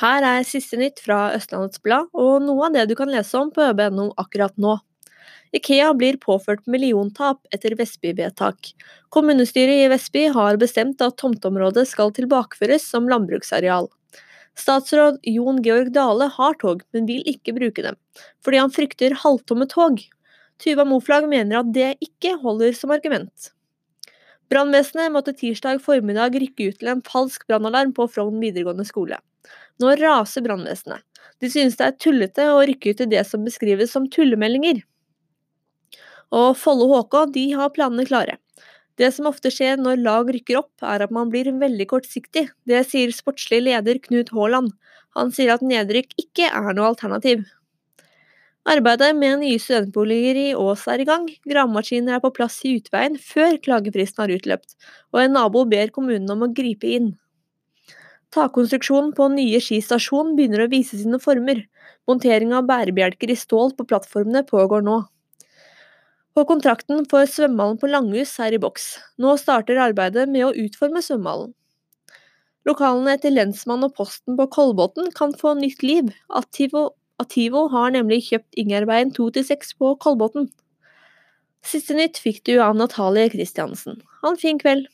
Her er siste nytt fra Østlandets Blad, og noe av det du kan lese om på øb.no akkurat nå. Ikea blir påført milliontap etter Vestby-vedtak. Kommunestyret i Vestby har bestemt at tomteområdet skal tilbakeføres som landbruksareal. Statsråd Jon Georg Dale har tog, men vil ikke bruke dem, fordi han frykter halvtomme tog. Tuva Moflag mener at det ikke holder som argument. Brannvesenet måtte tirsdag formiddag rykke ut til en falsk brannalarm på Frogn videregående skole. Nå raser brannvesenet. De synes det er tullete å rykke ut til det som beskrives som tullemeldinger. Og Follo HK de har planene klare. Det som ofte skjer når lag rykker opp, er at man blir veldig kortsiktig. Det sier sportslig leder Knut Haaland. Han sier at nedrykk ikke er noe alternativ. Arbeidet med nye studentboliger i Ås er i gang. Gravemaskiner er på plass i utveien før klagefristen har utløpt, og en nabo ber kommunen om å gripe inn. Takkonstruksjonen på nye Ski stasjon begynner å vise sine former. Montering av bærebjelker i stål på plattformene pågår nå. Og kontrakten for svømmehallen på Langhus er i boks. Nå starter arbeidet med å utforme svømmehallen. Lokalene til lensmann og posten på Kolbotn kan få nytt liv. Ativo, Ativo har nemlig kjøpt Ingerveien 2-6 på Kolbotn. Siste nytt fikk du av Natalie Christiansen. Ha en fin kveld.